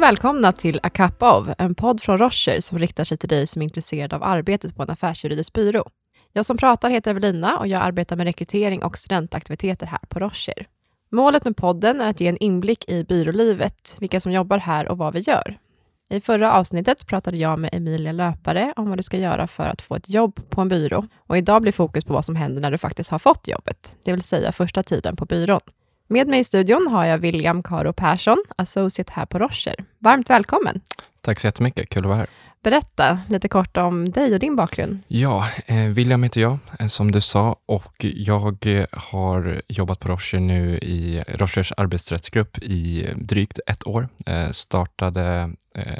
och välkomna till Akapov, en podd från Rocher som riktar sig till dig som är intresserad av arbetet på en affärsjuridisk byrå. Jag som pratar heter Evelina och jag arbetar med rekrytering och studentaktiviteter här på Rocher. Målet med podden är att ge en inblick i byrålivet, vilka som jobbar här och vad vi gör. I förra avsnittet pratade jag med Emilia Löpare om vad du ska göra för att få ett jobb på en byrå. Och idag blir fokus på vad som händer när du faktiskt har fått jobbet, det vill säga första tiden på byrån. Med mig i studion har jag William Karo Persson, associate här på Rocher. Varmt välkommen! Tack så jättemycket, kul att vara här. Berätta lite kort om dig och din bakgrund. Ja, eh, William heter jag, eh, som du sa, och jag eh, har jobbat på Rocher nu i Rochers arbetsrättsgrupp i drygt ett år. Eh, startade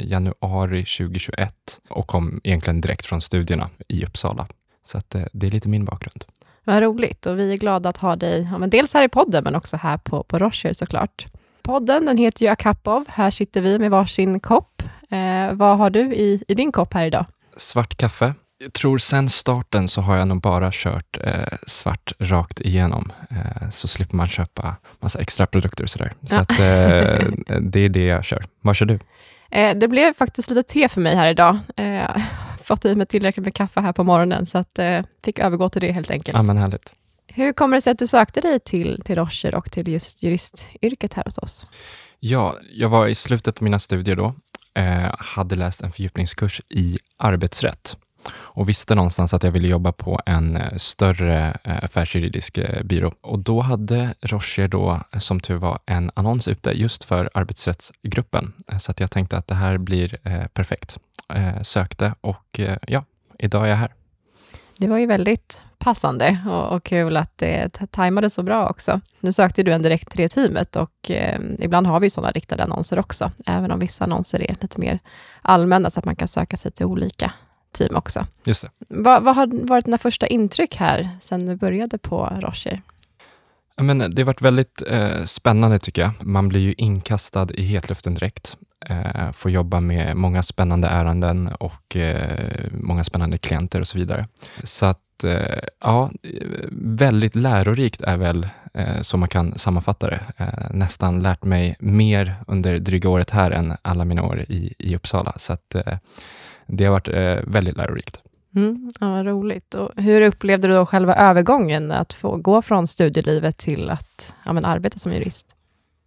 januari 2021 och kom egentligen direkt från studierna i Uppsala. Så att, det är lite min bakgrund. Vad roligt och vi är glada att ha dig, ja, men dels här i podden men också här på, på Rocher såklart. Podden den heter ju A Cup of. Här sitter vi med varsin kopp. Eh, vad har du i, i din kopp här idag? Svart kaffe. Jag tror sen starten så har jag nog bara kört eh, svart rakt igenom, eh, så slipper man köpa massa extra produkter och sådär. Så Ja. att, eh, det är det jag kör. Vad kör du? Eh, det blev faktiskt lite te för mig här idag. Fått i mig tillräckligt med kaffe här på morgonen, så att eh, fick övergå till det helt enkelt. Ja, men härligt. Hur kommer det sig att du sökte dig till, till Rocher och till just juristyrket här hos oss? Ja, jag var i slutet på mina studier då, eh, hade läst en fördjupningskurs i arbetsrätt och visste någonstans att jag ville jobba på en eh, större eh, affärsjuridisk eh, byrå. Och då hade Rocher då, som tur var, en annons ute just för arbetsrättsgruppen. Så att jag tänkte att det här blir perfekt. Eh, sökte och eh, ja, idag är jag här. Det var ju väldigt passande och, och kul att det tajmade så bra också. Nu sökte du en direkt till det teamet och eh, ibland har vi sådana riktade annonser också, även om vissa annonser är lite mer allmänna, så att man kan söka sig till olika team också. Just det. Vad, vad har varit dina första intryck här, sen du började på Rocher? Men det har varit väldigt eh, spännande tycker jag. Man blir ju inkastad i hetluften direkt. Eh, får jobba med många spännande ärenden och eh, många spännande klienter och så vidare. Så att, eh, ja, väldigt lärorikt är väl eh, så man kan sammanfatta det. Eh, nästan lärt mig mer under dryga året här än alla mina år i, i Uppsala. Så att, eh, det har varit eh, väldigt lärorikt. Mm, ja, vad roligt. Och hur upplevde du då själva övergången, att få gå från studielivet till att ja, men arbeta som jurist?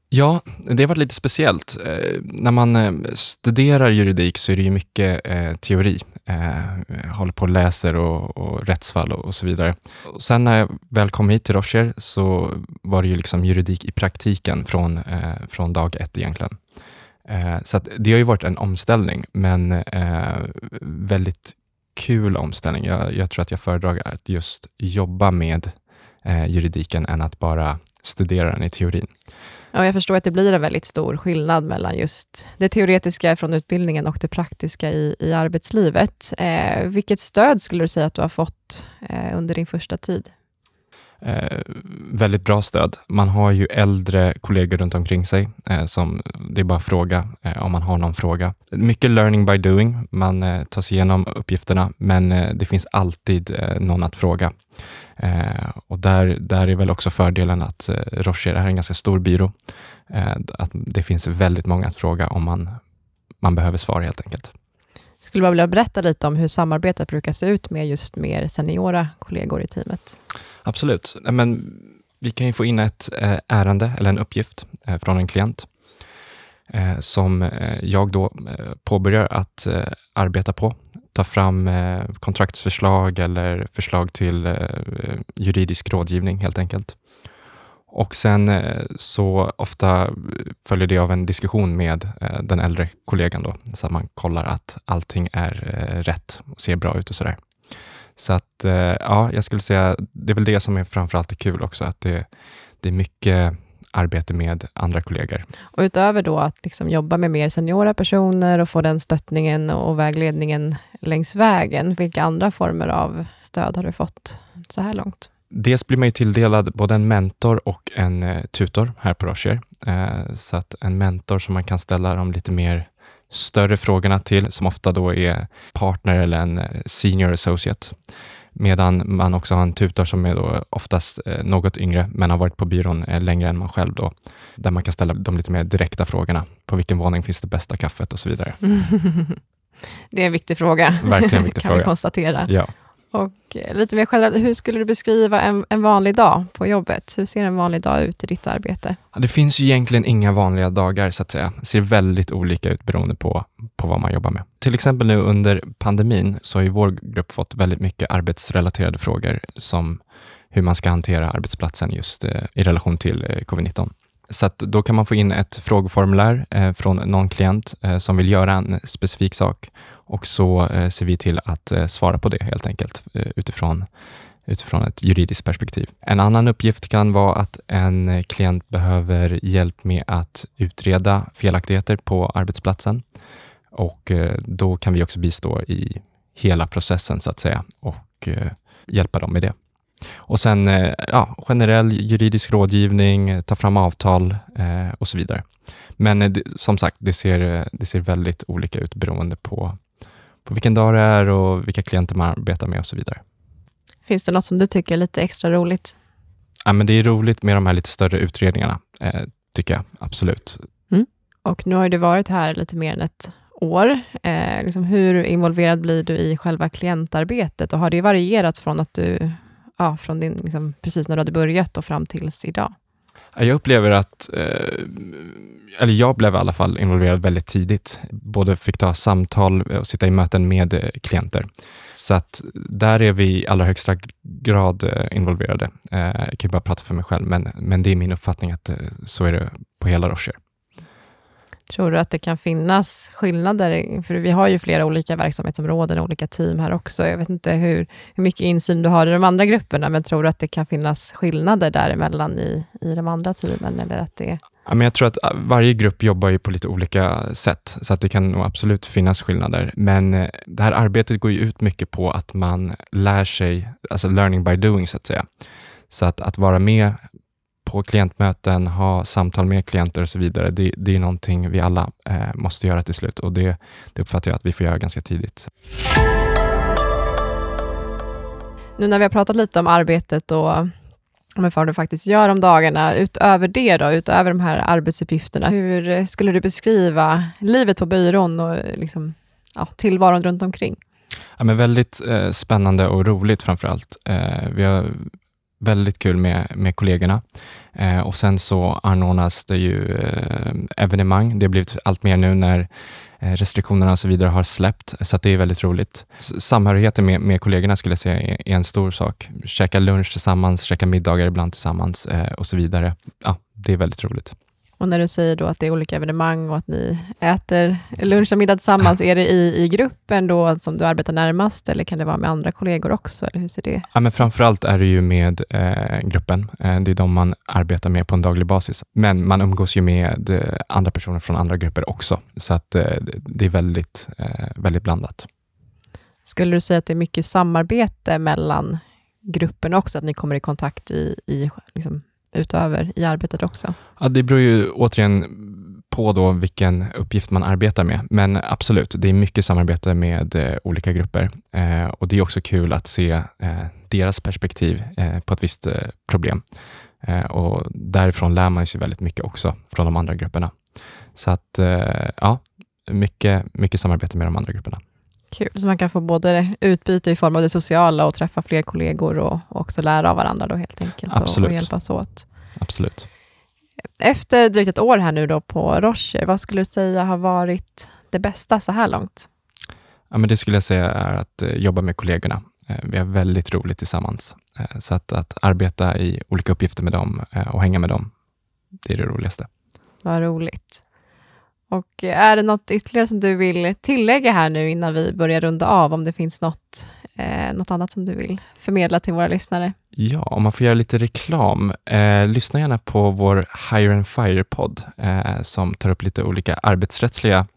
Ja, det har varit lite speciellt. Eh, när man eh, studerar juridik så är det ju mycket eh, teori. Eh, håller på och läser och, och rättsfall och, och så vidare. Och sen när jag väl kom hit till Rocher så var det ju liksom juridik i praktiken från, eh, från dag ett egentligen. Eh, så att det har ju varit en omställning, men eh, väldigt kul omställning. Jag, jag tror att jag föredrar att just jobba med eh, juridiken än att bara studera den i teorin. Ja, jag förstår att det blir en väldigt stor skillnad mellan just det teoretiska från utbildningen och det praktiska i, i arbetslivet. Eh, vilket stöd skulle du säga att du har fått eh, under din första tid? Eh, väldigt bra stöd. Man har ju äldre kollegor runt omkring sig eh, som det är bara att fråga eh, om man har någon fråga. Mycket learning by doing. Man eh, tar sig igenom uppgifterna, men eh, det finns alltid eh, någon att fråga. Eh, och där, där är väl också fördelen att eh, Rocher är en ganska stor byrå. Eh, att det finns väldigt många att fråga om man, man behöver svar helt enkelt. Skulle bara vilja berätta lite om hur samarbetet brukar se ut med just mer seniora kollegor i teamet? Absolut. Men vi kan ju få in ett eh, ärende eller en uppgift eh, från en klient eh, som jag då påbörjar att arbeta på. Ta fram kontraktsförslag eller förslag till juridisk rådgivning helt enkelt. Och sen eh, så ofta följer det av en diskussion med eh, den äldre kollegan då, så att man kollar att allting är eh, rätt och ser bra ut och sådär. Så att, ja, jag skulle säga, det är väl det som är framförallt är kul också, att det, det är mycket arbete med andra kollegor. Och utöver då att liksom jobba med mer seniora personer och få den stöttningen och vägledningen längs vägen, vilka andra former av stöd har du fått så här långt? Dels blir man ju tilldelad både en mentor och en eh, tutor här på Rocher. Eh, så att en mentor som man kan ställa de lite mer större frågorna till, som ofta då är partner eller en eh, senior associate. Medan man också har en tutor som är då oftast något yngre, men har varit på byrån längre än man själv då, där man kan ställa de lite mer direkta frågorna. På vilken våning finns det bästa kaffet och så vidare. det är en viktig fråga, Verkligen en viktig kan fråga. vi konstatera. Ja. Och eh, lite mer generellt, hur skulle du beskriva en, en vanlig dag på jobbet? Hur ser en vanlig dag ut i ditt arbete? Det finns ju egentligen inga vanliga dagar så att säga. Det ser väldigt olika ut beroende på, på vad man jobbar med. Till exempel nu under pandemin så har ju vår grupp fått väldigt mycket arbetsrelaterade frågor som hur man ska hantera arbetsplatsen just eh, i relation till eh, covid-19. Så att då kan man få in ett frågeformulär från någon klient som vill göra en specifik sak och så eh, ser vi till att eh, svara på det helt enkelt eh, utifrån utifrån ett juridiskt perspektiv. En annan uppgift kan vara att en eh, klient behöver hjälp med att utreda felaktigheter på arbetsplatsen och eh, då kan vi också bistå i hela processen så att säga och eh, hjälpa dem med det. Och sen eh, ja, generell juridisk rådgivning, ta fram avtal eh, och så vidare. Men eh, som sagt, det ser, eh, det ser väldigt olika ut beroende på, på vilken dag det är och vilka klienter man arbetar med och så vidare. Finns det något som du tycker är lite extra roligt? Ja, men det är roligt med de här lite större utredningarna, eh, tycker jag absolut. Och nu har du varit här lite mer än ett år. Eh, liksom hur involverad blir du i själva klientarbetet? Och har det varierat från att du, ja, från din, liksom, precis när du hade börjat och fram tills idag? Jag upplever att, eh, eller jag blev i alla fall involverad väldigt tidigt. Både fick ta samtal och sitta i möten med eh, klienter. Så att där är vi i allra högsta grad eh, involverade. Jag kan ju bara prata för mig själv, men, men det är min uppfattning att så är det på hela Rocher. Tror du att det kan finnas skillnader? För vi har ju flera olika verksamhetsområden och olika team här också. Jag vet inte hur, hur mycket insyn du har i de andra grupperna, men tror du att det kan finnas skillnader däremellan i, i de andra teamen? Eller att det, Ja, men jag tror att äh, varje grupp jobbar ju på lite olika sätt, så att det kan nog absolut finnas skillnader. Men eh, det här arbetet går ju ut mycket på att man lär sig, alltså learning by doing så att säga. Så att, att vara med på klientmöten, ha samtal med klienter och så vidare, det, det är någonting vi alla eh, måste göra till slut och det, det uppfattar jag att vi får göra ganska tidigt. nu när vi har pratat lite om arbetet och om vad du faktiskt gör om dagarna, utöver det då, utöver de här arbetsuppgifterna, hur skulle du beskriva livet på byrån och liksom, ja, tillvaron runt omkring? Ja, men väldigt eh, spännande och roligt framför allt. Eh, vi har väldigt kul med, med kollegorna eh, och sen så anordnas det ju eh, evenemang. Det har blivit allt mer nu när eh, restriktionerna och så vidare har släppt, så att det är väldigt roligt. Samhörigheten med, med kollegorna skulle jag säga är, är en stor sak. Käka lunch tillsammans, käka middagar ibland tillsammans eh, och så vidare. Ja, det är väldigt roligt. Och när du säger då att det är olika evenemang och att ni äter lunch och middag tillsammans, är det i, i gruppen då som du arbetar närmast eller kan det vara med andra kollegor också? Eller hur ser det Ja, men framförallt är det ju med eh, gruppen. Eh, det är de man arbetar med på en daglig basis. Men man umgås ju med eh, andra personer från andra grupper också, så att eh, det är väldigt, väldigt blandat. Skulle du säga att det är mycket samarbete mellan grupperna också, att ni kommer i kontakt i, i liksom, utöver i arbetet också? Ja, det beror ju återigen på då vilken uppgift man arbetar med, men absolut, det är mycket samarbete med eh, olika grupper eh, och det är också kul att se eh, deras perspektiv eh, på ett visst eh, problem. Eh, och därifrån lär man sig väldigt mycket också från de andra grupperna. Så att, eh, ja, mycket, mycket samarbete med de andra grupperna. Kul, så man kan få både utbyte i form av det sociala och träffa fler kollegor och, också lära av varandra då helt enkelt Absolut. och hjälpas åt. Absolut. Efter drygt ett år här nu då på Rocher, vad skulle du säga har varit det bästa så här långt? Ja, men det skulle jag säga är att eh, jobba med kollegorna. Eh, vi har väldigt roligt tillsammans. Eh, så att, att arbeta i olika uppgifter med dem och hänga med dem, det är det roligaste. Vad roligt. Och är det något ytterligare som du vill tillägga här nu innan vi börjar runda av, om det finns något, eh, något annat som du vill förmedla till våra lyssnare? Ja, om man får göra lite reklam, eh, lyssna gärna på vår Hire and Fire-podd eh, som tar upp lite olika arbetsrättsliga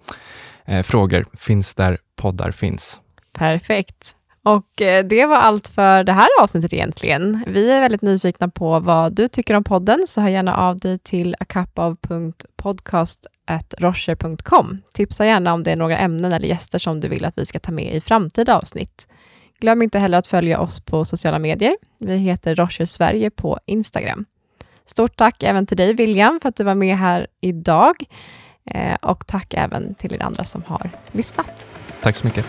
eh, frågor. Finns där poddar finns. Perfekt. Och eh, det var allt för det här avsnittet egentligen. Vi är väldigt nyfikna på vad du tycker om podden, så hör gärna av dig till akapav.podcast.roscher.com. Tipsa gärna om det är några ämnen eller gäster som du vill att vi ska ta med i framtida avsnitt. Glöm inte heller att följa oss på sociala medier. Vi heter Rocher Sverige på Instagram. Stort tack även till dig William för att du var med här idag. Eh, och tack även till er andra som har lyssnat. Tack så mycket.